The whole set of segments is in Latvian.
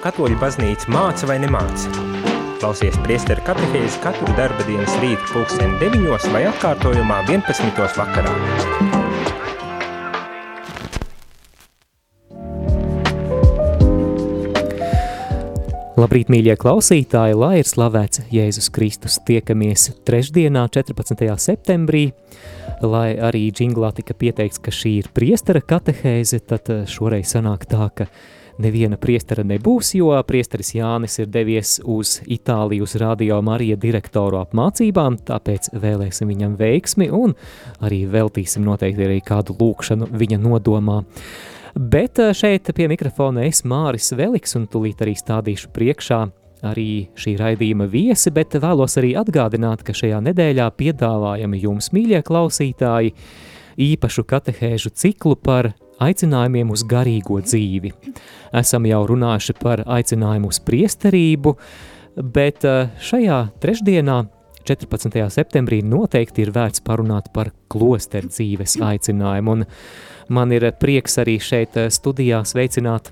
katoļu baznīca māca vai nemāca. Klausies priesteru katehēzi katru darba dienas rītu pulksteni 9 vai atkārtojumā 11. vakarā. Labrīt, mīļie klausītāji, lai ir slavēts Jēzus Kristus. Tiekamies trešdienā, 14. septembrī, lai arī džinglā tika pieteikts, ka šī ir priestera katehēze, tad šoreiz sanāk tā, ka neviena priestera nebūs, jo priesteris Jānis ir devies uz Itāliju uz Radio Marija direktoru apmācībām, tāpēc vēlēsim viņam veiksmi un arī veltīsim noteikti arī kādu lūkšanu viņa nodomā. Bet eh, šeit pie mikrofona es Māris Veliks un tūlīt arī stādīšu priekšā arī šī raidījuma viesi, bet vēlos arī atgādināt, ka šajā nedēļā piedāvājam jums, mīļie klausītāji, īpašu katehēžu ciklu par aicinājumiem uz garīgo dzīvi. Esam jau runājuši par aicinājumu uz priesterību, bet eh, šajā trešdienā 14. septembrī noteikti ir vērts parunāt par klosteru dzīves aicinājumu, un Man ir prieks arī šeit eh, studijā sveicināt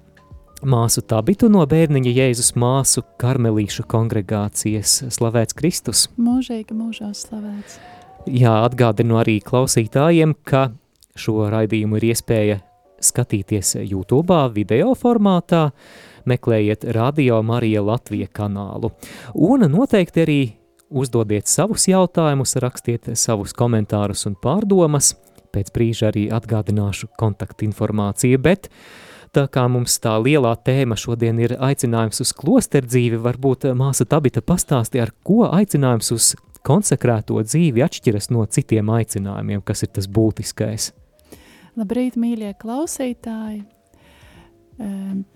māsu Tabitu no bērniņa Jēzus māsu karmelīšu kongregācijas. Slavēts Kristus! Mūžīgi mūžās slavēts! Jā, atgādinu arī klausītājiem, ka šo raidījumu ir iespēja skatīties YouTube, video formātā, meklējiet Radio Marija Latvija kanālu. Un noteikti arī uzdodiet savus jautājumus, rakstiet savus komentārus un pārdomas – pēc brīža arī atgādināšu kontaktinformāciju, bet tā kā mums tā lielā tēma šodien ir aicinājums uz klosteru dzīvi, varbūt māsa Tabita pastāsti, ar ko aicinājums uz konsekrēto dzīvi atšķiras no citiem aicinājumiem, kas ir tas būtiskais. Labrīt, mīļie klausītāji!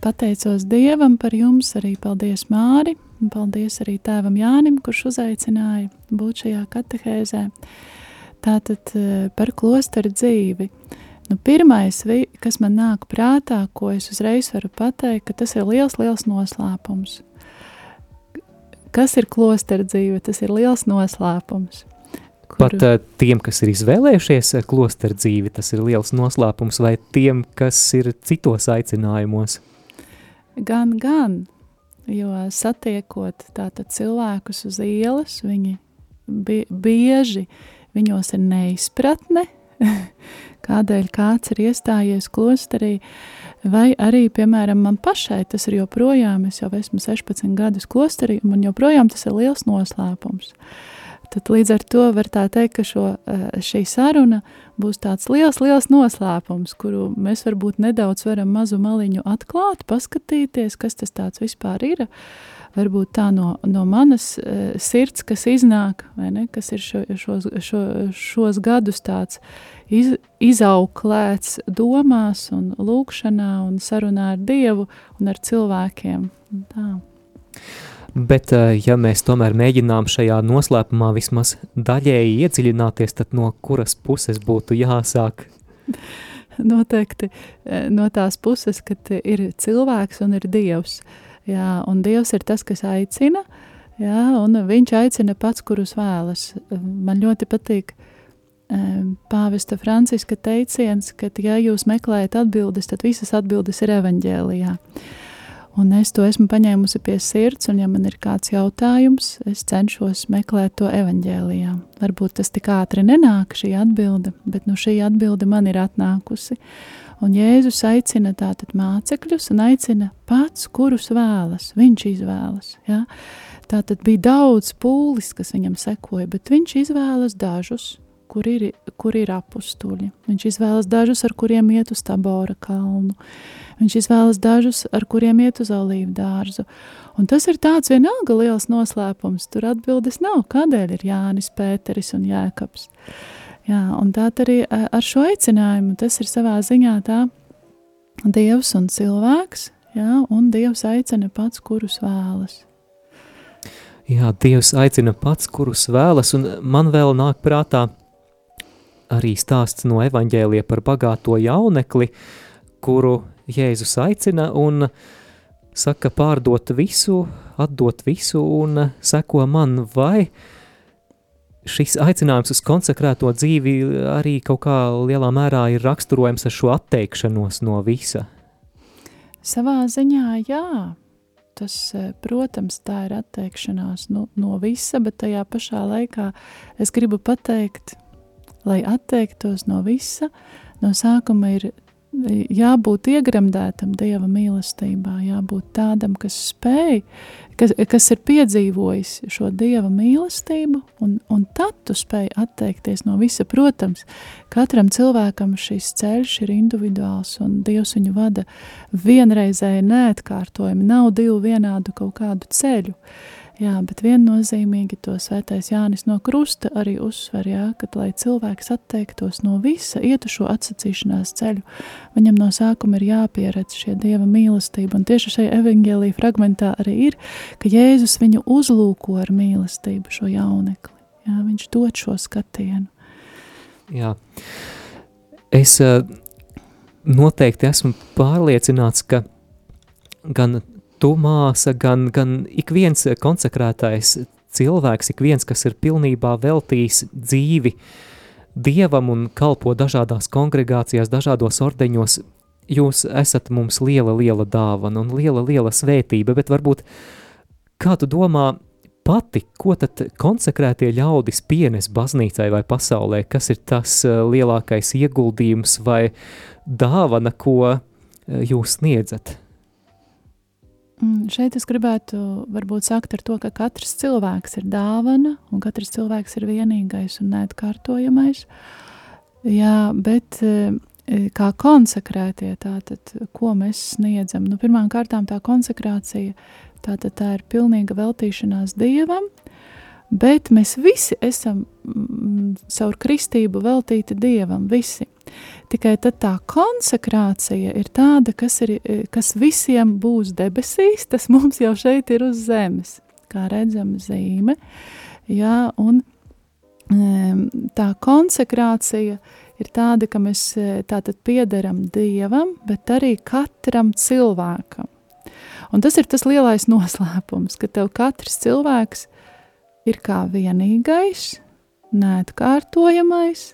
Pateicos Dievam par jums, arī paldies Māri, un paldies arī tēvam Jānim, kurš uzaicināja būt šajā katehēzē. Tātad eh, par klosteru dzīvi. Nu, pirmais, kas man nāk prātā, ko es uzreiz varu pateikt, ka tas ir liels, liels noslēpums. Kas ir klosteru dzīve? Tas ir liels noslēpums. Kuru... Pat uh, tiem, kas ir izvēlējušies eh, klosteru dzīvi, tas ir liels noslēpums, vai tiem, kas ir citos aicinājumos? Gan, gan, jo satiekot tātad cilvēkus uz ielas, viņi bieži viņos ir neizpratne, kādēļ kāds ir iestājies klosterī, vai arī, piemēram, man pašai tas ir joprojām, es jau esmu 16 gadus klosterī, un man joprojām tas ir liels noslēpums. Tad līdz ar to var tā teikt, ka šo, eh, šī saruna būs tāds liels, liels noslēpums, kuru mēs varbūt nedaudz varam mazu maliņu atklāt, paskatīties, kas tas tāds vispār ir. Varbūt tā no, no manas uh, sirds, kas iznāk, ne, kas ir šo, šos, šo, šos gadus tāds iz, izauklēts domās un lūkšanā un sarunā ar Dievu un ar cilvēkiem. Tā. Bet, eh, ja mēs tomēr mēģinām šajā noslēpumā vismaz daļēji iedziļināties, tad no kuras puses būtu jāsāk? Noteikti eh, no tās puses, kad ir cilvēks un ir Dievs. Jā, un Dievs ir tas, kas aicina, jā, un viņš aicina pats, kurus vēlas. Man ļoti patīk um, pāvesta Franciska teiciens, ka, ja jūs meklējat atbildes, tad visas atbildes ir evaņģēlijā. Un es to esmu paņēmusi pie sirds, un ja man ir kāds jautājums, es cenšos meklēt to evaņģēlijā. Varbūt tas tik ātri nenāk šī atbilde, bet nu šī atbilde man ir atnākusi. Un Jēzus aicina tātad mācekļus un aicina pats, kurus vēlas, viņš izvēlas. Ja? Tātad bija daudz pūlis, kas viņam sekoja, bet viņš izvēlas dažus, kur ir, kur ir apustuļi. Viņš izvēlas dažus, ar kuriem iet uz Tabora kalnu. Viņš izvēlas dažus, ar kuriem iet uz olīvu dārzu. Un tas ir tāds vienalga liels noslēpums. Tur atbildes nav, kādēļ ir Jānis, Pēteris un Jēkabs. Jā, un tā arī ar šo aicinājumu tas ir savā ziņā tā Dievs un cilvēks, jā, un Dievs aicina pats, kurus vēlas. Jā, Dievs aicina pats, kurus vēlas, un man vēl nāk prātā arī stāsts no evaņģēlija par bagāto jaunekli, kuru Jēzus aicina un saka pārdot visu, atdot visu un seko man, vai šis aicinājums uz konsekrēto dzīvi arī kaut kā lielā mērā ir raksturojams ar šo atteikšanos no visa? Savā ziņā jā, tas, protams, tā ir atteikšanās no, no visa, bet tajā pašā laikā es gribu pateikt, lai atteiktos no visa, no sākuma ir jābūt iegremdētam Dieva mīlestībā, jābūt tādam, kas spēj, kas, kas ir piedzīvojis šo Dieva mīlestību, un, un tad tu spēj atteikties no visa. Protams, katram cilvēkam šis ceļš ir individuāls, un Dievs viņu vada vienreizēji neatkārtojami, nav divu vienādu kaut kādu ceļu. Uh, Jā, bet viennozīmīgi to svētais Jānis no krusta arī uzsver, jā, ka, lai cilvēks atteiktos no visa, ietu šo atsacīšanās ceļu, viņam no sākuma ir jāpieredz šie Dieva mīlestība, un tieši šajā evaņģēlī fragmentā arī ir, ka Jēzus viņu uzlūko ar mīlestību šo jaunekli, jā, viņš dod šo skatienu. Jā, es uh, noteikti esmu pārliecināts, ka gan tu māsa, gan, gan ik viens konsekrētais cilvēks, ik viens, kas ir pilnībā veltījis dzīvi Dievam un kalpo dažādās kongregācijās, dažādos ordeņos, jūs esat mums liela, liela dāvana un liela, liela svētība, bet varbūt kā tu domā pati, ko tad konsekrētie ļaudis pienes baznīcai vai pasaulē, kas ir tas eh, lielākais ieguldījums vai dāvana, ko eh, jūs sniedzat? Mm, šeit es gribētu varbūt sākt ar to, ka katrs cilvēks ir dāvana, un katrs cilvēks ir vienīgais un neatkārtojamais. Jā, bet e, kā konsekrētie, tātad, ko mēs sniedzam? Nu, pirmām kārtām tā konsekrācija, tātad tā ir pilnīga veltīšanās Dievam, bet mēs visi esam caur kristību veltīti Dievam, visi. Tikai tad tā konsekrācija ir tāda, kas, ir, kas visiem būs debesīs, tas mums jau šeit ir uz zemes, kā redzama zīme. Jā, un tā konsekrācija ir tāda, ka mēs tātad piederam Dievam, bet arī katram cilvēkam. Un tas ir tas lielais noslēpums, ka tev katrs cilvēks ir kā vienīgais, neatkārtojamais,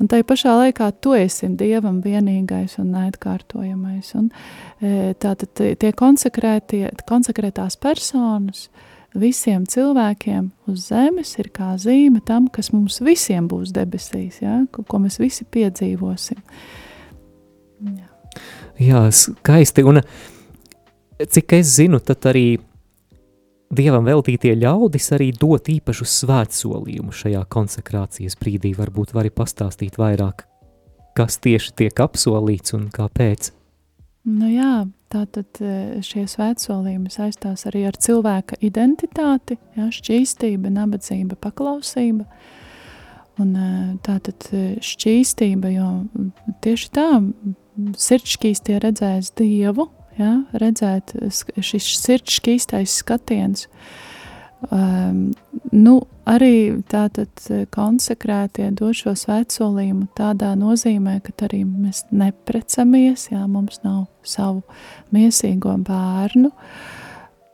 Un tai pašā laikā tu esi Dievam vienīgais un neatkārtojamais. Un, e, tātad tie konsekrētās personas visiem cilvēkiem uz zemes ir kā zīme tam, kas mums visiem būs debesīs, ja? ko, ko mēs visi piedzīvosim. Jā, Jā skaisti. Un cik es zinu, tad arī Dievam veltītie ļaudis arī dot īpašus svētsolījumus šajā konsekrācijas brīdī. Varbūt vari pastāstīt vairāk, kas tieši tiek apsolīts un kāpēc. Nu jā, tātad e, šie svētsolījumi saistās arī ar cilvēka identitāti, jā, šķīstība, nabadzība, paklausība. Un e, tātad e, šķīstība, jo tieši tā sirdsšķīstie redzēs Dievu, ja, redzēt šis sirds šķīstais skatiens. Um, nu, arī tātad konsekrētie dod šo svētsolījumu tādā nozīmē, ka arī mēs neprecamies, jā, mums nav savu miesīgo bērnu.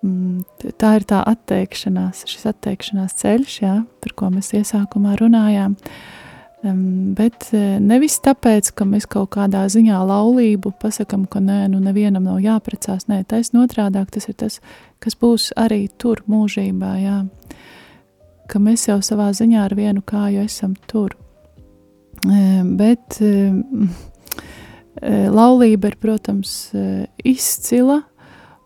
Mm, tā ir tā atteikšanās, šis atteikšanās ceļš, jā, par ko mēs iesākumā runājām. Uh, bet e, nevis tāpēc, ka mēs kaut kādā ziņā laulību pasakām, ka nē, nu nevienam nav jāprecās. Nē, taisnība otrādāk tas ir tas, kas būs arī tur mūžībā. Jā. Ka mēs jau savā ziņā ar vienu kāju esam tur. Bet um, laulība ir, protams, izcila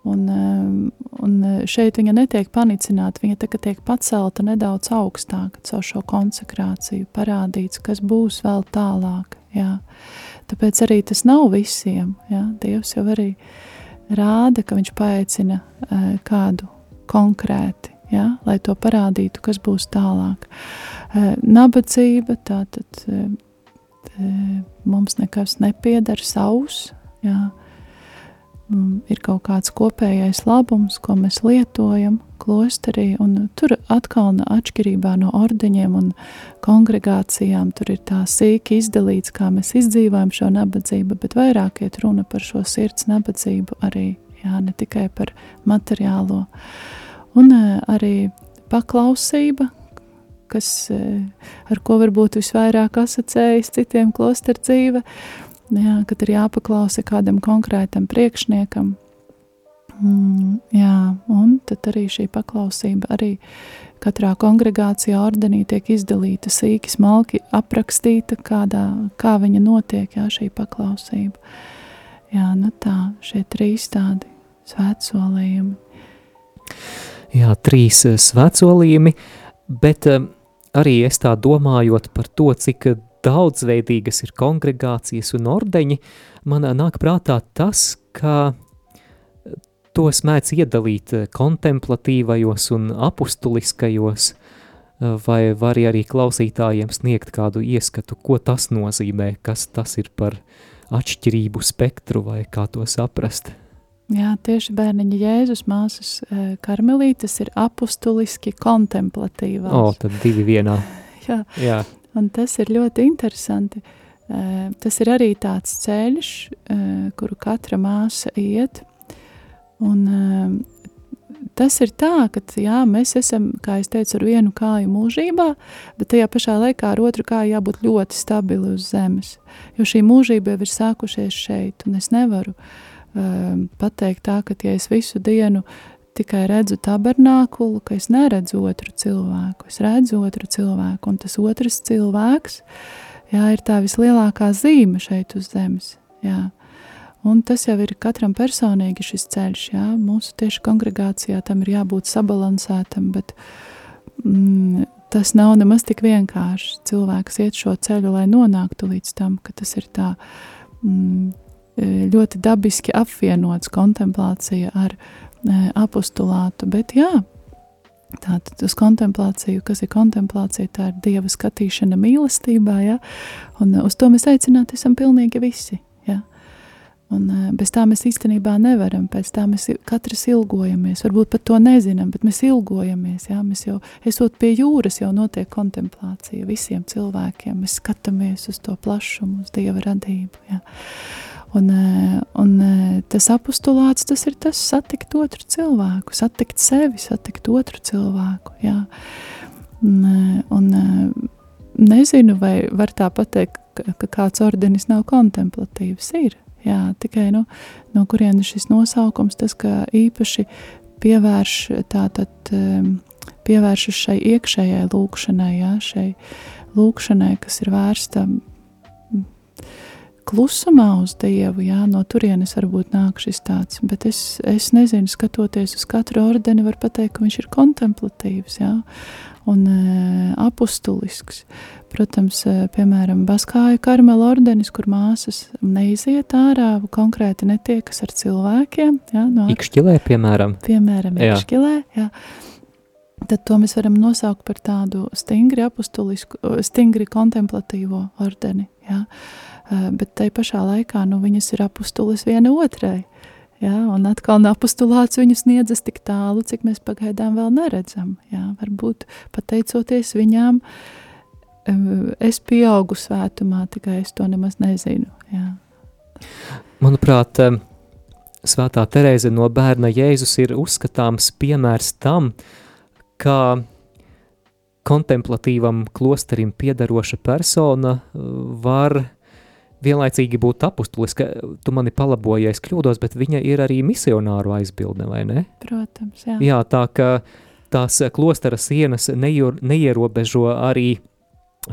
Un, um, un šeit viņa netiek panicināta, viņa tiek pacelta nedaudz augstāk caur šo konsekrāciju, parādīts, kas būs vēl tālāk. Jā. Tāpēc arī tas nav visiem. Jā. Dievs jau arī rāda, ka viņš paaicina uh, kādu konkrēti, jā, lai to parādītu, kas būs tālāk. Nabadzība, tātad mums nekas nepiedara savs, jā, ir kaut kāds kopējais labums, ko mēs lietojam klosterī, un tur atkal atšķirībā no ordeņiem un kongregācijām, tur ir tā sīki izdalīts, kā mēs izdzīvojam šo nabadzību, bet vairāk iet runa par šo sirds nabadzību arī, jā, ne tikai par materiālo. Un eh, arī paklausība, kas, eh, ar ko varbūt visvairāk asociējas citiem klosteru dzīve, jā, kad ir jāpaklausa kādam konkrētam priekšniekam, Mm, jā, un tad arī šī paklausība arī katrā kongregācijā ordenī tiek izdalīta sīki, smalki aprakstīta, kādā, kā viņa notiek, jā, šī paklausība. Jā, nu tā, šie trīs tādi svētsolījumi. Jā, trīs eh, svētsolījumi, bet um, arī es tā domājot par to, cik daudzveidīgas ir kongregācijas un ordeņi, man nāk prātā tas, ka tos mēdz iedalīt kontemplatīvajos un apustuliskajos, vai var arī klausītājiem sniegt kādu ieskatu, ko tas nozīmē, kas tas ir par atšķirību spektru vai kā to saprast. Jā, tieši bērniņa Jēzus māsas eh, karmelītes ir apustuliski kontemplatīvās. O, tad divi vienā. Jā, Jā. Un tas ir ļoti interesanti. Tas ir arī tāds ceļš, kuru katra māsa iet, Un, ehm, tas ir tā, ka jā, mēs esam, kā jau teicu, ar vienu kāju mūžībā, bet tajā pašā laikā ar otru kāju jābūt ļoti stabili uz zemes. Jo šī mūžība jau ir sākušies šeit, un es nevaru uh, pateikt tā, ka ja es visu dienu tikai redzu tabernākulu, ka es neredzu otru cilvēku. Es redzu otru cilvēku, un tas otrs cilvēks jā, ir tā vislielākā zīme šeit uz zemes. Jā. Un tas jau ir katram personīgi šis ceļš. Jā. Mūsu tieši kongregācijā tam ir jābūt sabalansētam, bet mm, tas nav nemaz tik vienkārši. Cilvēks iet šo ceļu, lai nonāktu līdz tam, ka tas ir tā mm, ļoti dabiski apvienots kontemplācija ar e, apostulātu. Bet jā, Tātad uz kontemplāciju, kas ir kontemplācija, tā ir dieva skatīšana mīlestībā, ja? un uz to mēs aicināti esam pilnīgi visi. Un eh, bez tā mēs īstenībā nevaram, pēc tā mēs katrs ilgojamies, varbūt pat to nezinām, bet mēs ilgojamies, jā, mēs jau, esot pie jūras, jau notiek kontemplācija visiem cilvēkiem, mēs skatāmies uz to plašumu, uz Dieva radību, jā. Un, eh, un eh, tas apostulāts, tas ir tas satikt otru cilvēku, satikt sevi, satikt otru cilvēku, jā. Un, un nezinu, vai var tā pateikt, ka, kāds ordenis nav kontemplatīvs, ir, Jā, tikai nu, no kurienes šis nosaukums, tas, īpaši pievērš tātad pievēršas šai iekšējai lūkšanai, jā, šai lūkšanai, kas ir vērsta klusumā uz Dievu, jā, no turienes varbūt nāk šis tāds, bet es, es nezinu, skatoties uz katru ordeni, var pateikt, ka viņš ir kontemplatīvs, jā, un e, apustulisks. Protams, e, piemēram, Baskāju karmela ordenis, kur māsas neiziet ārā, konkrēti netiekas ar cilvēkiem. Jā, no, ikšķilē, piemēram. Piemēram, ikšķilē, jā. Tad to mēs varam nosaukt par tādu stingri apustulisku, stingri kontemplatīvo ordeni, jā. E, bet tai pašā laikā, nu, viņas ir apustulis viena otrai. Jā, un atkal apstulāts viņu sniedzas tik tālu, cik mēs pagaidām vēl neredzam. Jā, varbūt pateicoties viņām, es pieaugu svētumā, tikai es to nemaz nezinu. Jā. Manuprāt, Svētā Terēze no bērna Jēzus ir uzskatāms piemērs tam, kā kontemplatīvam klosterim piedaroša persona var vienlaicīgi būt apustulis, ka tu mani palaboji, ja es kļūdos, bet viņa ir arī misionāru aizbildne, vai ne? Protams, jā. Jā, tā ka tās klostera sienas neierobežo arī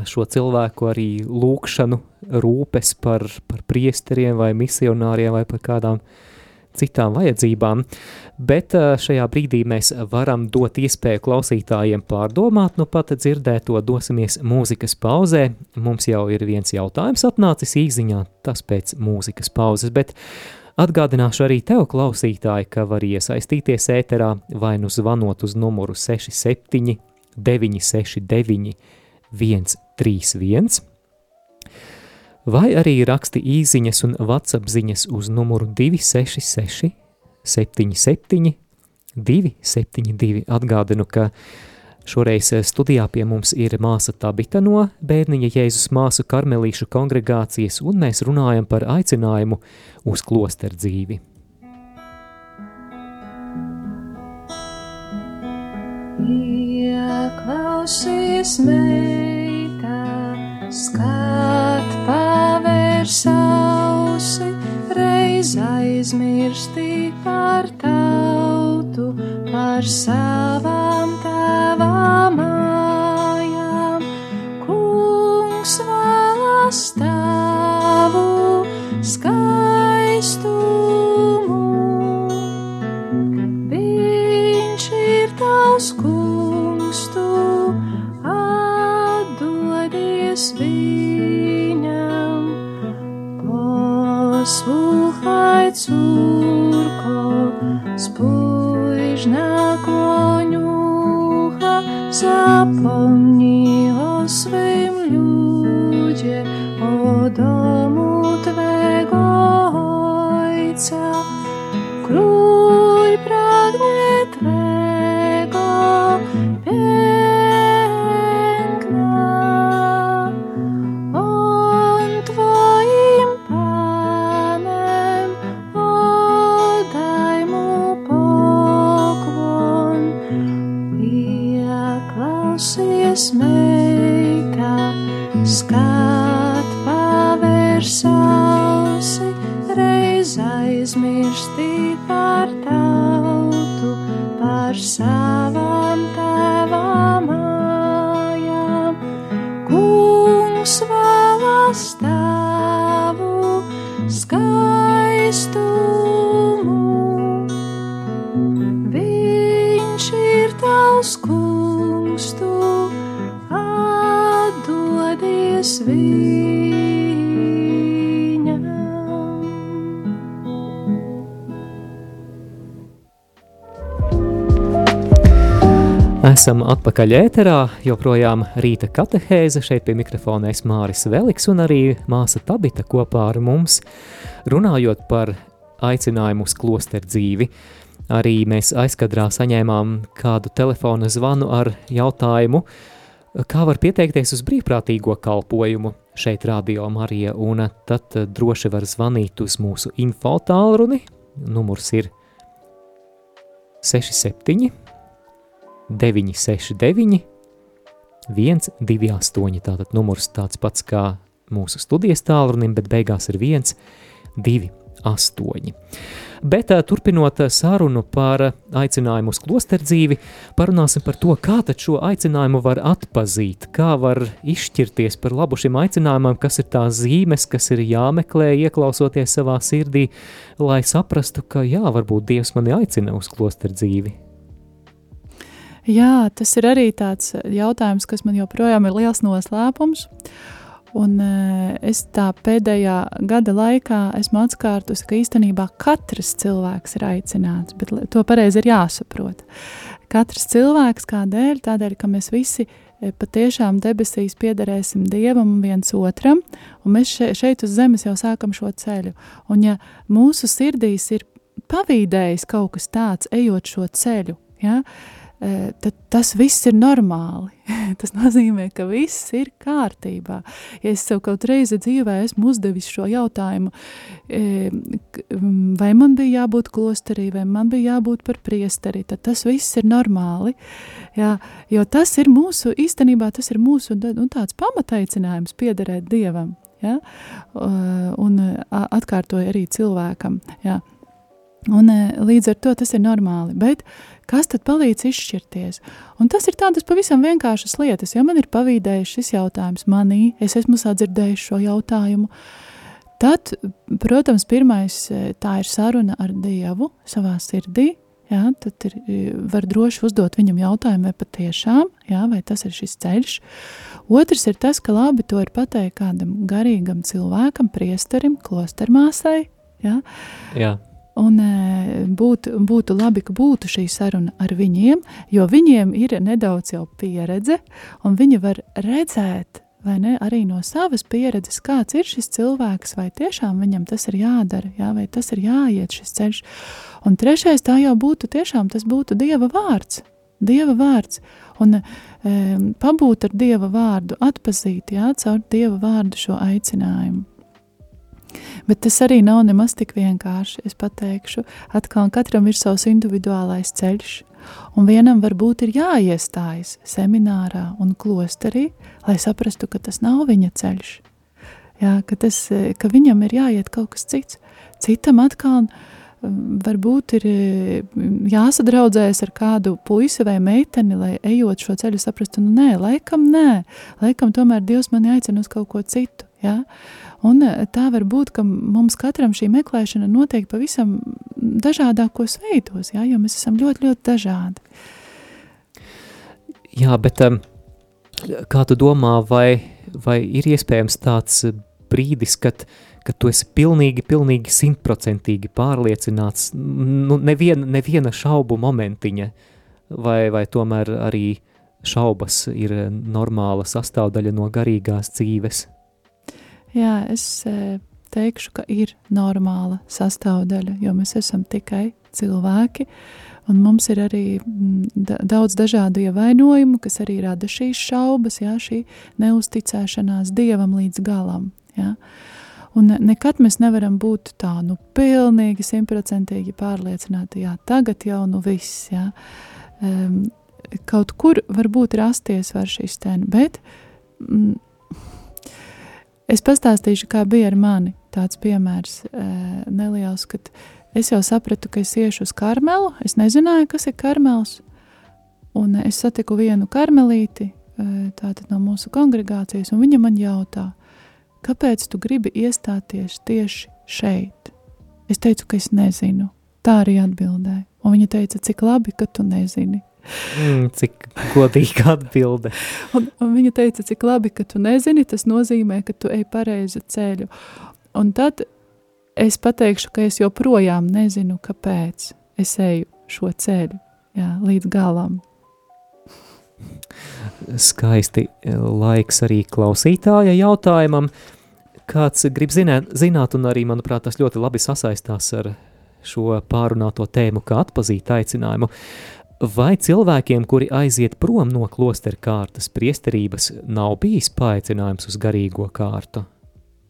šo cilvēku arī lūkšanu, rūpes par, par priesteriem vai misionāriem vai par kādām uh, citām vajadzībām, bet eh, šajā brīdī mēs varam dot iespēju klausītājiem pārdomāt, nu pat dzirdēto dosimies mūzikas pauzē. Mums jau ir viens jautājums atnācis īziņā, tas pēc mūzikas pauzes, bet Atgādināšu arī tev, klausītāji, ka var iesaistīties ēterā vai nu zvanot uz numuru 67 969 131 vai arī raksti īsiņas un WhatsApp ziņas uz numuru 266 77 272. Atgādinu, ka šoreiz studijā pie mums ir māsa Tabita no Bērniņa Jēzus māsu karmelīšu kongregācijas, un mēs runājam par aicinājumu uz klosteru dzīvi. Ieklausies meitā, skat pavērs ausi, reiz aizmirsti par tautu, par savām tēvām mājām. Kungs vēlas tavu par Esam atpakaļ ēterā, joprojām rīta katehēze, šeit pie mikrofona es Māris Veliks un arī māsa Tabita kopā ar mums, runājot par aicinājumu uz klosteru dzīvi. Arī mēs aizkadrā saņēmām kādu telefona zvanu ar jautājumu, kā var pieteikties uz brīvprātīgo kalpojumu šeit Radio Marija, un tad droši var zvanīt uz mūsu info tālruni, numurs ir 67 969, 128. Tātad numurs tāds pats kā mūsu studijas tālrunim, bet beigās ir 1, 2, 8. Bet turpinot sarunu par aicinājumu uz klosteru dzīvi, parunāsim par to, kā šo aicinājumu var atpazīt, kā var izšķirties par labu šim aicinājumam, kas ir tās zīmes, kas ir jāmeklē, ieklausoties savā sirdī, lai saprastu, ka jā, varbūt Dievs mani aicina uz klosteru dzīvi. Jā, tas ir arī tāds jautājums, kas man joprojām ir liels noslēpums. Un uh, es tā pēdējā gada laikā esmu atkārtusi, ka īstenībā katrs cilvēks ir aicināts, bet to pareizi ir jāsaprot. Katrs cilvēks kādēļ? Tādēļ, ka mēs visi eh, patiešām debesīs piederēsim Dievam un viens otram, un mēs še, šeit uz zemes jau sākam šo ceļu. Un ja mūsu sirdīs ir pavīdējis kaut kas tāds, ejot šo ceļu, ja, eh, tad tas viss ir normāli. tas nozīmē, ka viss ir kārtībā. Ja es sev kaut reizi dzīvē esmu uzdevis šo jautājumu, eh, k- m, vai man bija jābūt klosterī, vai man bija jābūt par priesteri, tad tas viss ir normāli. Jā, jo tas ir mūsu, īstenībā tas ir mūsu nu, tāds pamataicinājums piederēt Dievam. Ja? Uh, Un atkārtoja arī cilvēkam. Ja? Un, eh, līdz ar to tas ir normāli. Bet kas tad palīdz izšķirties? Un tas ir tādas pavisam vienkāršas lietas. Ja man ir pavīdējis šis jautājums manī, es esmu sadzirdējis šo jautājumu, tad, protams, pirmais eh, tā ir saruna ar Dievu savā sirdī. Jā, tad ir, eh, var droši uzdot viņam jautājumu, vai patiešām, jā, vai tas ir šis ceļš. Otrs ir tas, ka labi to ir pateikt kādam garīgam cilvēkam, priesterim, klostermāsai, jā, Jā, Un e, būtu, būtu labi, ka būtu šī saruna ar viņiem, jo viņiem ir nedaudz jau pieredze, un viņi var redzēt, vai ne, arī no savas pieredzes, kāds ir šis cilvēks, vai tiešām viņam tas ir jādara, jā, vai tas ir jāiet šis ceļš. Un trešais tā jau būtu tiešām, tas būtu Dieva vārds. Dieva vārds. Un e, pabūt ar Dieva vārdu, atpazīt, jā, caur Dieva vārdu šo aicinājumu. Bet tas arī nav nemaz tik vienkārši. Es pateikšu, atkal katram ir savs individuālais ceļš. Un vienam varbūt ir jāiestājas seminārā un klosterī, lai saprastu, ka tas nav viņa ceļš. Jā, ka, tas, ka viņam ir jāiet kaut kas cits. Citam atkal mm, varbūt ir mm, jāsadraudzējas ar kādu puisi vai meiteni, lai ejot šo ceļu saprastu, nu nē, laikam nē, laikam tomēr Dievs mani aicina uz kaut ko citu, ja? Un eh, tā var būt, ka mums katram šī meklēšana notiek pavisam dažādākos veidos, ja? jo mēs esam ļoti, ļoti dažādi. Jā, bet um, kā tu domā, vai, vai ir iespējams tāds brīdis, kad, kad tu esi pilnīgi, pilnīgi simtprocentīgi pārliecināts, nu, neviena, neviena šaubu momentiņa, vai, vai tomēr arī šaubas ir normāla sastāvdaļa no garīgās dzīves? Jā, es e, teikšu, ka ir normāla sastāvdaļa, jo mēs esam tikai cilvēki, un mums ir arī daudz dažādu ievainojumu, kas arī rada šīs šaubas, jā, šī neusticēšanās Dievam līdz galam. Jā. Un nekad mēs nevaram būt tā, nu, pilnīgi simtprocentīgi pārliecināti, jā, tagad jau nu viss, jā. Um, kaut kur varbūt rasties var šis ten, bet mm, Es pastāstīšu, kā bija ar mani. Tāds piemērs e, neliels, kad es jau sapratu, ka es iešu uz karmelu. Es nezināju, kas ir karmels. Un es satiku vienu karmelīti, e, tātad no mūsu kongregācijas, un viņa man jautā, kāpēc tu gribi iestāties tieši šeit? Es teicu, ka es nezinu. Tā arī atbildēja. Un viņa teica, cik labi, ka tu nezini. Mm, cik godīga atbilde. un, un viņa teica, cik labi, ka tu nezini, tas nozīmē, ka tu ej pareizu ceļu. Un tad es pateikšu, ka es joprojām nezinu, kāpēc es eju šo ceļu jā, līdz galam. Skaisti laiks arī klausītāja jautājumam. Kāds grib zināt, zināt, un arī, manuprāt, tas ļoti labi sasaistās ar šo pārunāto tēmu, kā atpazīt aicinājumu. Vai cilvēkiem, kuri aiziet prom no klostera kārtas priesterības, nav bijis paaicinājums uz garīgo kārtu?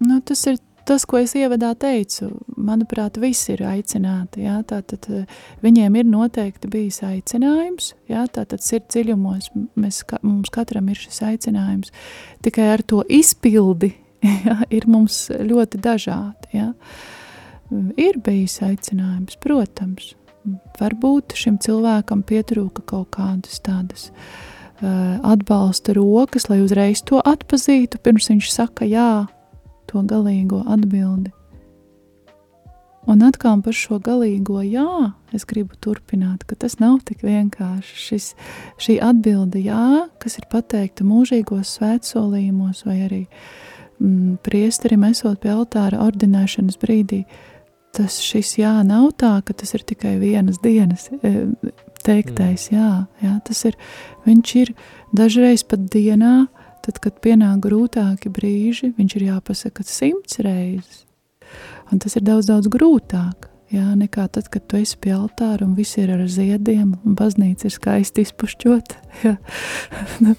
Nu, tas ir tas, ko es ievadā teicu. Manuprāt, visi ir aicināti. Jā, tātad eh, viņiem ir noteikti bijis aicinājums. Jā, tātad sirds dziļumos mēs, mums katram ir šis aicinājums. Tikai ar to izpildi jā, ir mums ļoti dažādi. Jā. Ir bijis aicinājums, protams varbūt šim cilvēkam pietrūka kaut kādas tādas uh, atbalsta rokas, lai uzreiz to atpazītu, pirms viņš saka jā, to galīgo atbildi. Un atkal par šo galīgo jā, es gribu turpināt, ka tas nav tik vienkārši. Šis, šī atbilde jā, kas ir pateikta mūžīgos svētsolījumos vai arī mm, priesterim esot pie altāra ordinēšanas brīdī, uh, tas šis jā nav tā, ka tas ir tikai vienas dienas e, teiktais, mm. jā, jā, tas ir, viņš ir dažreiz pat dienā, tad, kad pienāk grūtāki brīži, viņš ir jāpasaka simts reizes, un tas ir daudz, daudz grūtāk, jā, nekā tad, kad tu esi pie altāra un viss ir ar ziediem, un baznīca ir skaisti izpušķot, jā, nu,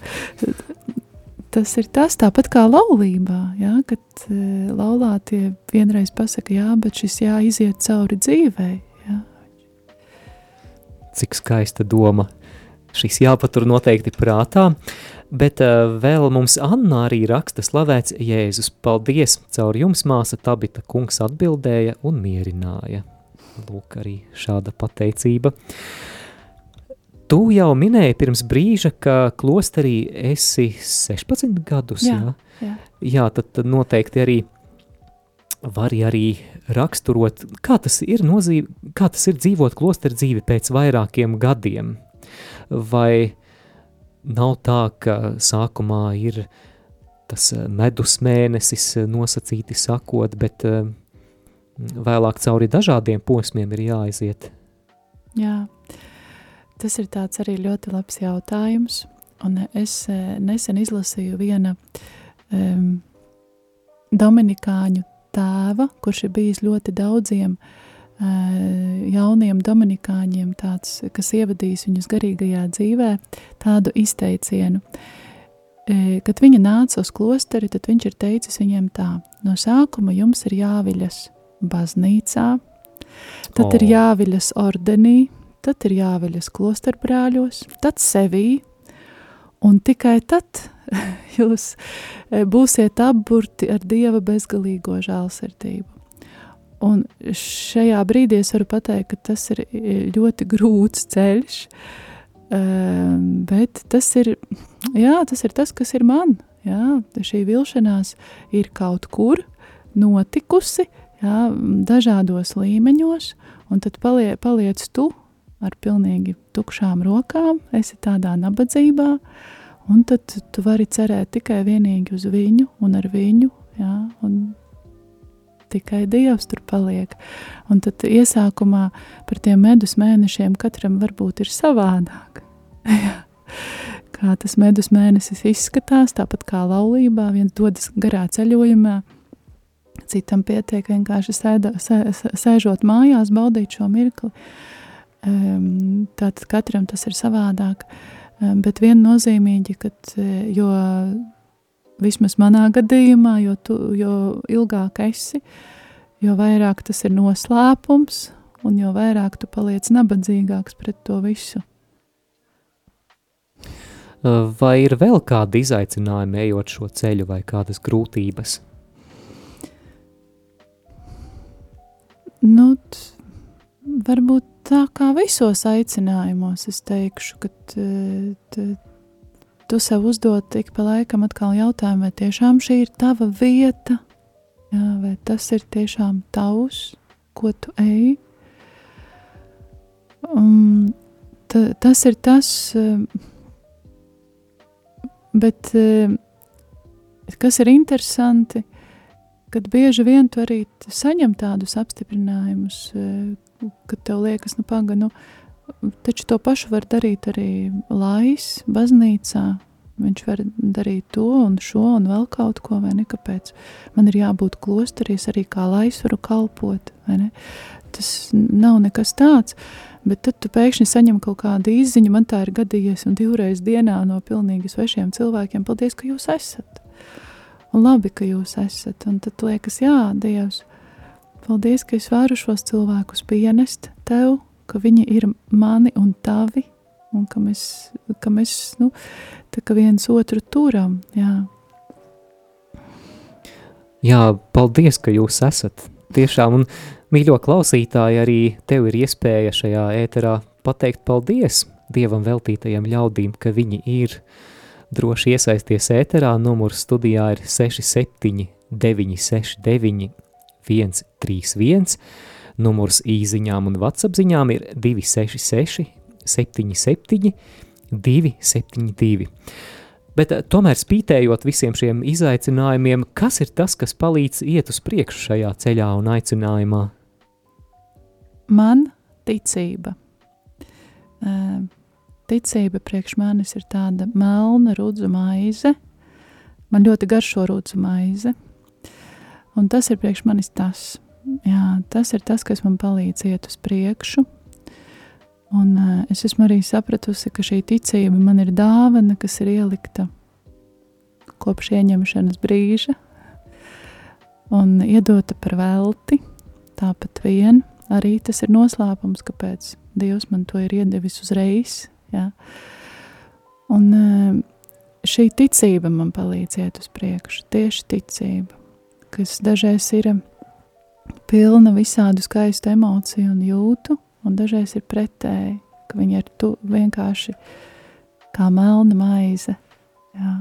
tas ir tas tāpat kā laulībā, jā, kad uh, laulātie vienreiz pasaka, jā, bet šis jāiziet cauri dzīvei. Jā. Cik skaista doma. Šis jāpatur noteikti prātā, bet uh, vēl mums Anna arī raksta slavēts Jēzus. Paldies, caur jums māsa Tabita kungs atbildēja un mierināja. Lūk, arī šāda pateicība. Uh, Tu jau minēji pirms brīža, ka klosterī esi 16 gadus. Jā, jā? Jā. jā tad, tad noteikti arī vari arī raksturot, kā tas ir, nozīm, kā tas ir dzīvot klosteru dzīvi pēc vairākiem gadiem. Vai nav tā, ka sākumā ir tas medus mēnesis nosacīti sakot, bet vēlāk cauri dažādiem posmiem ir jāaiziet? Jā, Tas ir tāds arī ļoti labs jautājums, un es e, nesen izlasīju viena um, dominikāņu tēva, kurš ir bijis ļoti daudziem uh, jauniem dominikāņiem, tāds, kas ievadījis viņus garīgajā dzīvē, tādu izteicienu. E, kad viņa nāca uz klosteri, tad viņš ir teicis viņiem tā, no sākuma jums ir jāviļas baznīcā, tad oh. ir jāviļas ordenī, tad ir jāveļas klosterbrāļos, tad sevī, un tikai tad jūs e, būsiet apburti ar Dieva bezgalīgo žālsirdību. Un šajā brīdī es varu pateikt, ka tas ir ļoti grūts ceļš, bet tas ir, jā, tas ir tas, kas ir man. Jā, šī vilšanās ir kaut kur notikusi, jā, dažādos līmeņos, un tad palie, paliec tu ar pilnīgi tukšām rokām, esi tādā nabadzībā, un tad tu vari cerēt tikai vienīgi uz viņu un ar viņu, jā, un tikai Dievs tur paliek. Un tad iesākumā par tiem medus mēnešiem katram varbūt ir savādāk. kā tas medus mēnesis izskatās, tāpat kā laulībā, viens dodas garā ceļojumā, citam pietiek vienkārši sēda, sē, sēžot mājās, baudīt šo mirkli. Um, tātad katram tas ir savādāk, um, bet viennozīmīgi, kad, jo vismaz manā gadījumā, jo, tu, jo ilgāk esi, jo vairāk tas ir noslēpums, un jo vairāk tu paliec nabadzīgāks pret to visu. Vai ir vēl kādi izaicinājumi ejot šo ceļu vai kādas grūtības? Nu, varbūt tā kā visos aicinājumos es teikšu, ka tu sev uzdod ik pa laikam atkal jautājumu, vai tiešām šī ir tava vieta, jā, vai tas ir tiešām tavs, ko tu ej. Um, ta, tas ir tas, bet kas ir interesanti, kad bieži vien tu arī saņem tādus apstiprinājumus, kad tev liekas, nu, paga, nu, Taču to pašu var darīt arī lais, baznīcā. Viņš var darīt to un šo un vēl kaut ko, vai ne? Kāpēc man ir jābūt klosterī, es arī kā lais varu kalpot, vai ne? Tas nav nekas tāds, bet tad tu pēkšņi saņem kaut kādu izziņu, man tā ir gadījies un divreiz dienā no pilnīgi svešiem cilvēkiem, paldies, ka jūs esat. Un labi, ka jūs esat, un tad liekas, jā, Dievs, paldies, ka es varu šos cilvēkus pienest Tev, ka viņi ir mani un tavi, un ka mēs, ka mēs nu, tā kā viens otru turam, jā. Jā, paldies, ka jūs esat. Tiešām, un mīļo klausītāji, arī tev ir iespēja šajā ēterā pateikt paldies Dievam veltītajiem ļaudīm, ka viņi ir droši iesaisties ēterā. Numurs studijā ir 67 969 131 Numurs īsiņām un vatsapziņām ir 266, 77, 272. Bet eh, tomēr spītējot visiem šiem izaicinājumiem, kas ir tas, kas palīdz iet uz priekšu šajā ceļā un aicinājumā? Man ticība. Ticība priekš manis ir tāda melna rudzu maize. Man ļoti garšo rudzu maize. Un tas ir priekš manis tas jā, tas ir tas, kas man palīdz iet uz priekšu. Un uh, es esmu arī sapratusi, ka šī ticība man ir dāvana, kas ir ielikta kopš ieņemšanas brīža un iedota par velti. Tāpat vien arī tas ir noslēpums, kāpēc Dievs man to ir iedevis uzreiz. Jā. Un uh, šī ticība man palīdz iet uz priekšu, tieši ticība, kas dažreiz ir pilna visādu skaistu emociju un jūtu, un dažreiz ir pretēji, ka viņi ir tu vienkārši kā melna maize. Jā.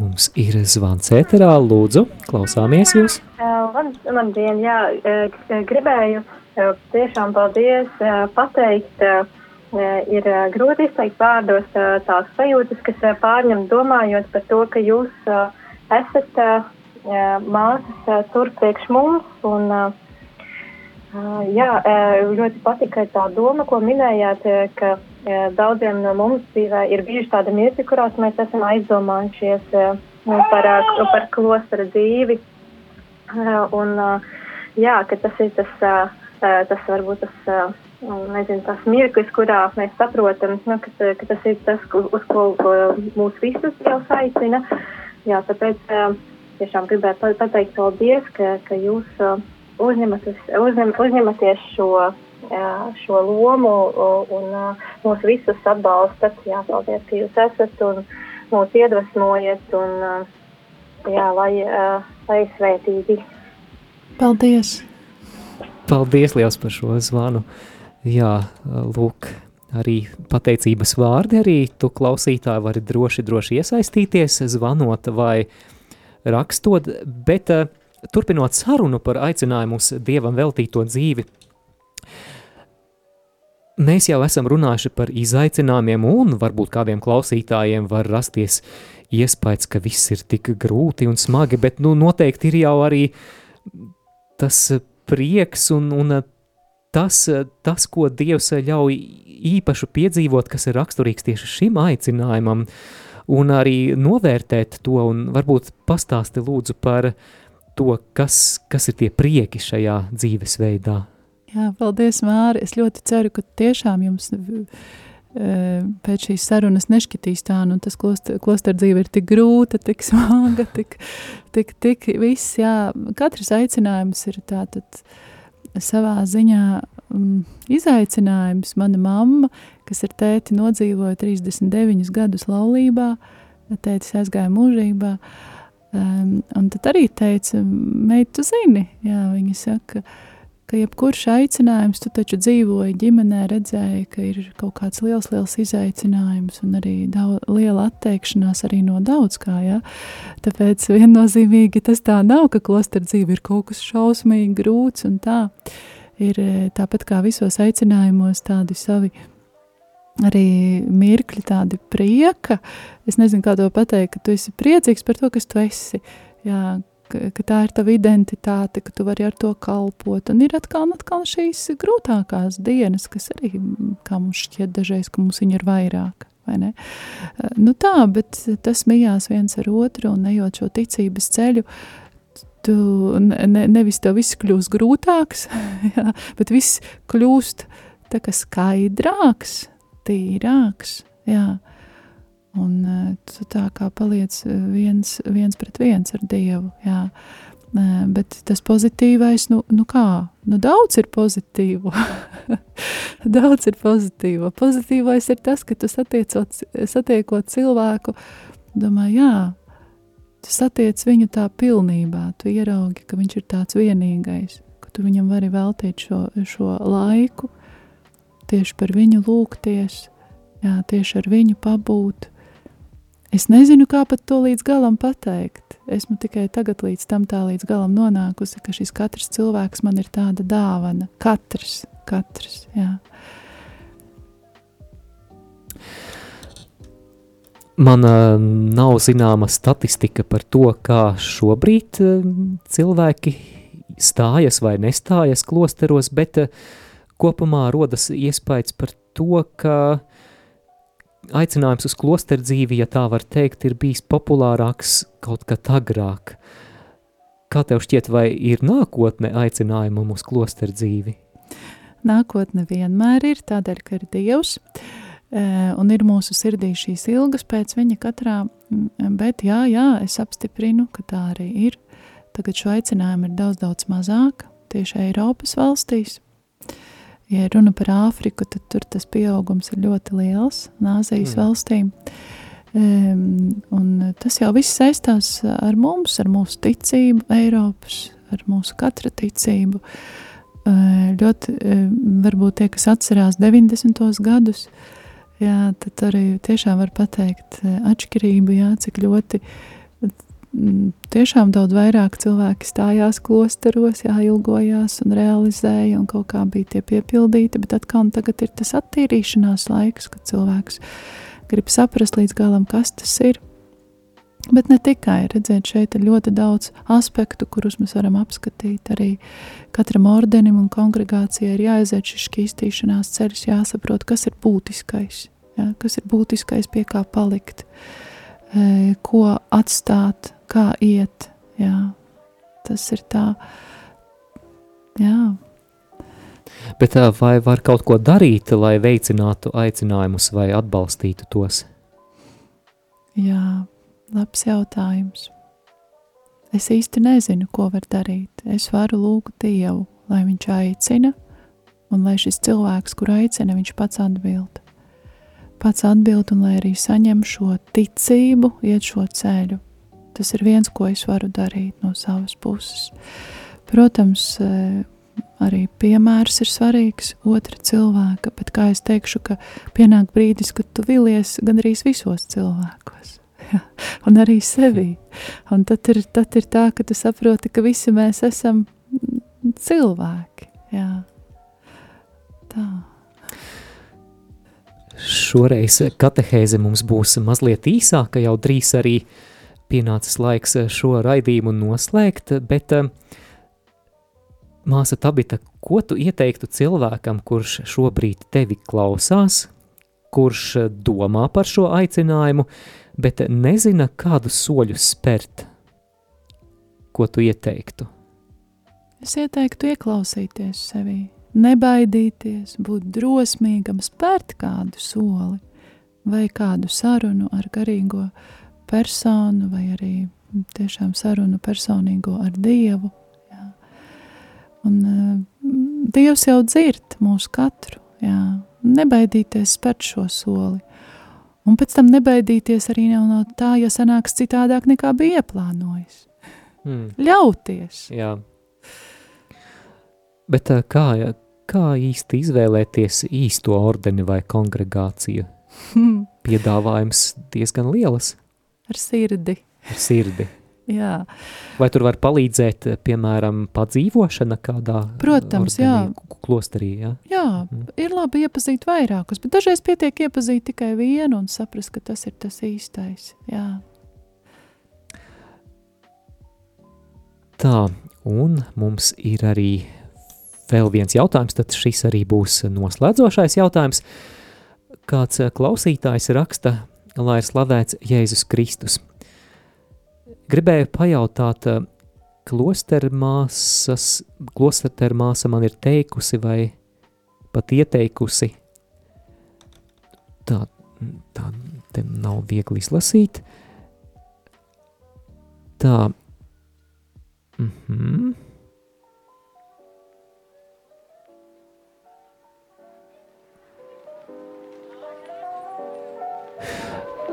Mums ir zvans ēterā, lūdzu, klausāmies jūs. Labdien, jā, gribēju tiešām paldies pateikt, ir grūti izteikt vārdos tās sajūtas, kas pārņem domājot par to, ka jūs esat māsas tur priekš mums. Un, jā, ļoti patika tā doma, ko minējāt, ka daudziem no mums dzīvē ir bijuši tādi mirkļi, kurās mēs esam aizdomājušies par, par klostera dzīvi. Un, jā, tas ir tas, tas varbūt tas, nezinu, tas mirklis, kurā mēs saprotam, nu, ka, ka tas ir tas, uz ko mūs visus jau aicina. Jā, tāpēc tiešām gribētu pateikt paldies, ka, ka jūs uzņematies, uzņem, uzņematies šo, šo lomu un mūs visus atbalstat. Jā, paldies, ka jūs esat un mūs iedvesmojat un jā, lai, lai svētīgi. Paldies! Paldies liels par šo zvanu. Jā, lūk, arī pateicības vārdi, arī tu klausītāji vari droši, droši iesaistīties, zvanot vai rakstot, bet uh, turpinot sarunu par aicinājumu uz Dievam veltīto dzīvi, mēs jau esam runājuši par izaicinājumiem un varbūt kādiem klausītājiem var rasties iespējas, ka viss ir tik grūti un smagi, bet nu noteikti ir jau arī tas prieks un, un tas, tas, ko Dievs ļauj īpašu piedzīvot, kas ir raksturīgs tieši šim aicinājumam, un arī novērtēt to, un varbūt pastāsti lūdzu par to, kas, kas ir tie prieki šajā dzīvesveidā. Jā, paldies, Māri. Es ļoti ceru, ka tiešām jums pēc šīs sarunas nešķitīs tā, nu tas kloster, kloster dzīve ir tik grūta, tik smaga, tik, tik, tik viss, jā, katrs aicinājums ir tātad savā ziņā um, izaicinājums. Mana mamma, kas ir tēti nodzīvoja 39 gadus laulībā, tētis aizgāja mūžībā, um, un tad arī teica, meit, tu zini, jā, viņa saka, uh, ka jebkurš aicinājums, tu taču dzīvoji ģimenē, redzēji, ka ir kaut kāds liels, liels izaicinājums un arī daudz, liela atteikšanās arī no daudz kā, ja? Tāpēc viennozīmīgi tas tā nav, ka klostra dzīve ir kaut kas šausmīgi grūts un tā. Ir e, tāpat kā visos aicinājumos tādi savi arī mirkļi, tādi prieka. Es nezinu, kā to pateikt, ka tu esi priecīgs par to, kas tu esi. Jā, ka, ka tā ir tava identitāte, ka tu vari ar to kalpot. Un ir atkal, un atkal šīs grūtākās dienas, kas arī, mums šķiet dažreiz, ka mums viņi ir vairāk. Nu tā, bet tas mijās viens ar otru un ejot šo ticības ceļu, tu ne, nevis tev viss kļūst grūtāks, jā, bet viss kļūst skaidrāks, tīrāks, jā. Un uh, tu tā kā paliec eh, viens, viens pret viens ar Dievu. Jā. Uh, bet tas pozitīvais, nu, nu kā, nu daudz ir pozitīvo. daudz ir pozitīvo. Pozitīvais ir tas, ka tu satiecot, satiekot cilvēku, domā, jā, tu satiec viņu tā pilnībā, tu ieraugi, ka viņš ir tāds vienīgais, ka tu viņam vari veltīt šo, šo laiku, tieši par viņu lūgties, jā, tieši ar viņu pabūt, Es nezinu, kā pat to līdz galam pateikt. Esmu tikai tagad līdz tam tā līdz galam nonākusi, ka šis katrs cilvēks man ir tāda dāvana. Katrs, katrs, jā. Man uh, nav zināma statistika par to, kā šobrīd uh, cilvēki stājas vai nestājas klosteros, bet uh, kopumā rodas iespējas par to, ka aicinājums uz klosteru dzīvi, ja tā var teikt, ir bijis populārāks kaut kad agrāk. Kā tev šķiet, vai ir nākotne aicinājumam uz klosteru dzīvi? Nākotne vienmēr ir tādēļ, ka ir Dievs, eh, un ir mūsu sirdī šīs ilgas pēc viņa katrā, bet jā, jā, es apstiprinu, ka tā arī ir. Tagad šo aicinājumu ir daudz, daudz mazāk tieši Eiropas valstīs, ja runa par Āfriku, tad tur tas pieaugums ir ļoti liels, Āzijas mm. valstīm. Um, tas jau viss saistās ar mums, ar mūsu ticību, Eiropas, ar mūsu katra ticību. Uh, ļoti, uh, varbūt tie, kas atcerās 90. gadus, jā, tad arī tiešām var pateikt uh, atšķirību, jā, cik ļoti tiešām daudz vairāk cilvēki stājās klosteros, jā, ilgojās un realizēja, un kaut kā bija tie piepildīti, bet atkal tagad ir tas attīrīšanās laiks, kad cilvēks grib saprast līdz galam, kas tas ir. Bet ne tikai, redzēt, šeit ir ļoti daudz aspektu, kurus mēs varam apskatīt. Arī katram ordenim un kongregācijai ir jāaiziet šis šķīstīšanās ceļš, jāsaprot, kas ir būtiskais, jā, kas ir būtiskais, pie kā palikt, ko atstāt, kā iet. Jā. Tas ir tā, jā. Bet vai var kaut ko darīt, lai veicinātu aicinājumus vai atbalstītu tos? Jā, labs jautājums. Es īsti nezinu, ko var darīt. Es varu lūgt Dievu, lai viņš aicina, un lai šis cilvēks, kur aicina, viņš pats atbild. Pats atbild, un lai arī saņem šo ticību, iet šo ceļu. Tas ir viens, ko es varu darīt no savas puses. Protams, e, arī piemērs ir svarīgs otra cilvēka, bet kā es teikšu, ka pienāk brīdis, kad tu vilies gandrīz visos cilvēkos. Ja, un arī sevi. Un tad ir, tad ir tā, ka tu saproti, ka visi mēs esam cilvēki. Jā. Tā. Šoreiz katehēze mums būs mazliet īsāka, jau drīz arī pienācis laiks šo raidījumu noslēgt, bet uh, Māsa Tabita, ko tu ieteiktu cilvēkam, kurš šobrīd tevi klausās, kurš domā par šo aicinājumu, bet nezina, kādus soļus spērt? Ko tu ieteiktu? Es ieteiktu ieklausīties sevī, nebaidīties, būt drosmīgam, spērt kādu soli vai kādu sarunu ar garīgo personu, vai arī tiešām sarunu personīgo ar Dievu. Jā. Un uh, Dievs jau dzird mūsu katru, jā. nebaidīties spērt šo soli. Un pēc tam nebaidīties arī no tā, ja sanāks citādāk nekā bija ieplānojis. Hmm. Ļauties. Jā. Bet kā, kā īsti izvēlēties īsto ordeni vai kongregāciju? Hmm. Piedāvājums diezgan liels. Ar sirdi. Ar sirdi. Jā. Vai tur var palīdzēt, piemēram, padzīvošana kādā Protams, ordenī, jā. klosterī? Jā, jā mm. ir labi iepazīt vairākus, bet dažreiz pietiek iepazīt tikai vienu un saprast, ka tas ir tas īstais. Jā. Tā, un mums ir arī vēl viens jautājums, tad šis arī būs noslēdzošais jautājums. Kāds klausītājs raksta, lai ir slavēts Jēzus Kristus. Gribēju pajautāt, klostermāsas, klostermāsa man ir teikusi vai pat ieteikusi, tā, tā te nav viegli izlasīt, tā, mhm, mm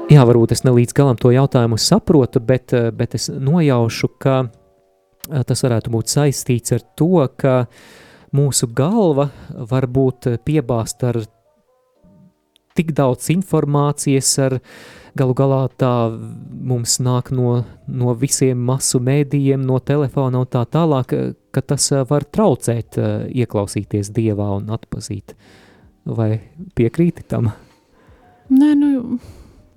Jā, varbūt es ne līdz galam to jautājumu saprotu, bet, eh, bet es nojaušu, ka eh, tas varētu būt saistīts ar to, ka mūsu galva var būt piebāzta ar tik daudz informācijas, ar galu galā tā mums nāk no, no visiem masu mēdījiem, no telefona un tā tālāk, ka tas var traucēt eh, ieklausīties Dievā un atpazīt. Vai piekrīti tam? Nē, nu,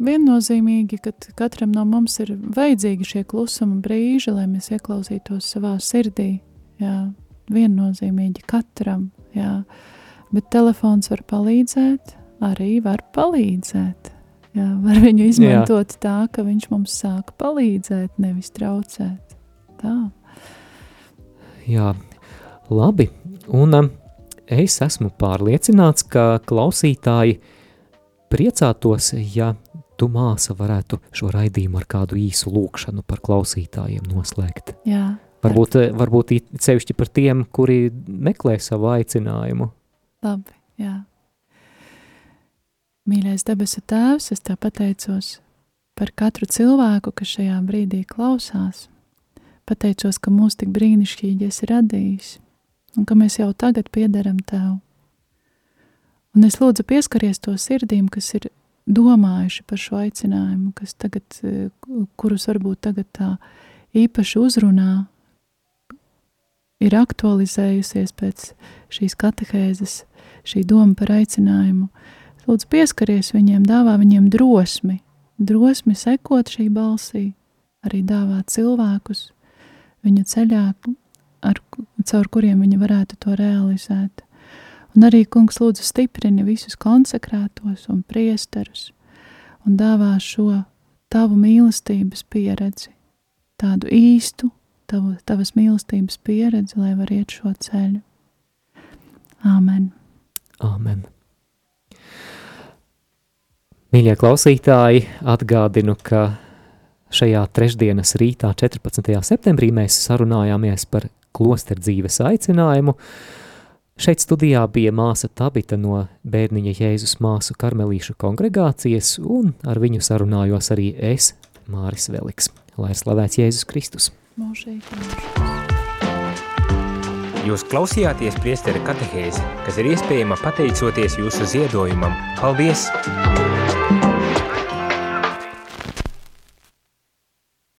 viennozīmīgi, ka katram no mums ir vajadzīgi šie klusuma brīži, lai mēs ieklausītos savā sirdī. Jā, viennozīmīgi katram. Jā. Bet telefons var palīdzēt, arī var palīdzēt. Jā, var viņu izmantot jā. tā, ka viņš mums sāk palīdzēt, nevis traucēt. Tā. Jā, labi. Un um, es esmu pārliecināts, ka klausītāji priecātos, ja tu māsa varētu šo raidījumu ar kādu īsu lūkšanu par klausītājiem noslēgt. Jā. Varbūt, eh, varbūt sevišķi par tiem, kuri meklē savu aicinājumu. Labi, jā. Mīļais debesu tēvs, es tā pateicos par katru cilvēku, kas šajā brīdī klausās. Pateicos, ka mūs tik brīnišķīgi esi radījis un ka mēs jau tagad piederam tev. Un es lūdzu pieskaries to sirdīm, kas ir domājuši par šo aicinājumu, kas tagad, eh, kurus varbūt tagad tā īpaši uzrunā, ir aktualizējusies pēc šīs katehēzes, šī doma par aicinājumu. Lūdzu, pieskaries viņiem, dāvā viņiem drosmi, drosmi sekot šī balsī, arī dāvā cilvēkus viņu ceļā, ar, caur kuriem viņi varētu to realizēt. Un arī, kungs, lūdzu, stiprini visus konsekrētos un priesterus un dāvā šo tavu mīlestības pieredzi, tādu īstu tavu, tavas mīlestības pieredzi, lai var iet šo ceļu. Āmen. Āmen. Mīļie klausītāji, atgādinu, ka šajā trešdienas rītā, 14. septembrī, mēs sarunājāmies par klosterdzīves aicinājumu, uh, Šeit studijā bija māsa Tabita no bērniņa Jēzus māsu karmelīšu kongregācijas, un ar viņu sarunājos arī es, Māris Veliks. Lai ir slavēts Jēzus Kristus! Mūžīgi, mūžīgi. Jūs klausījāties priesteri katehēzi, kas ir iespējama pateicoties jūsu ziedojumam. Paldies!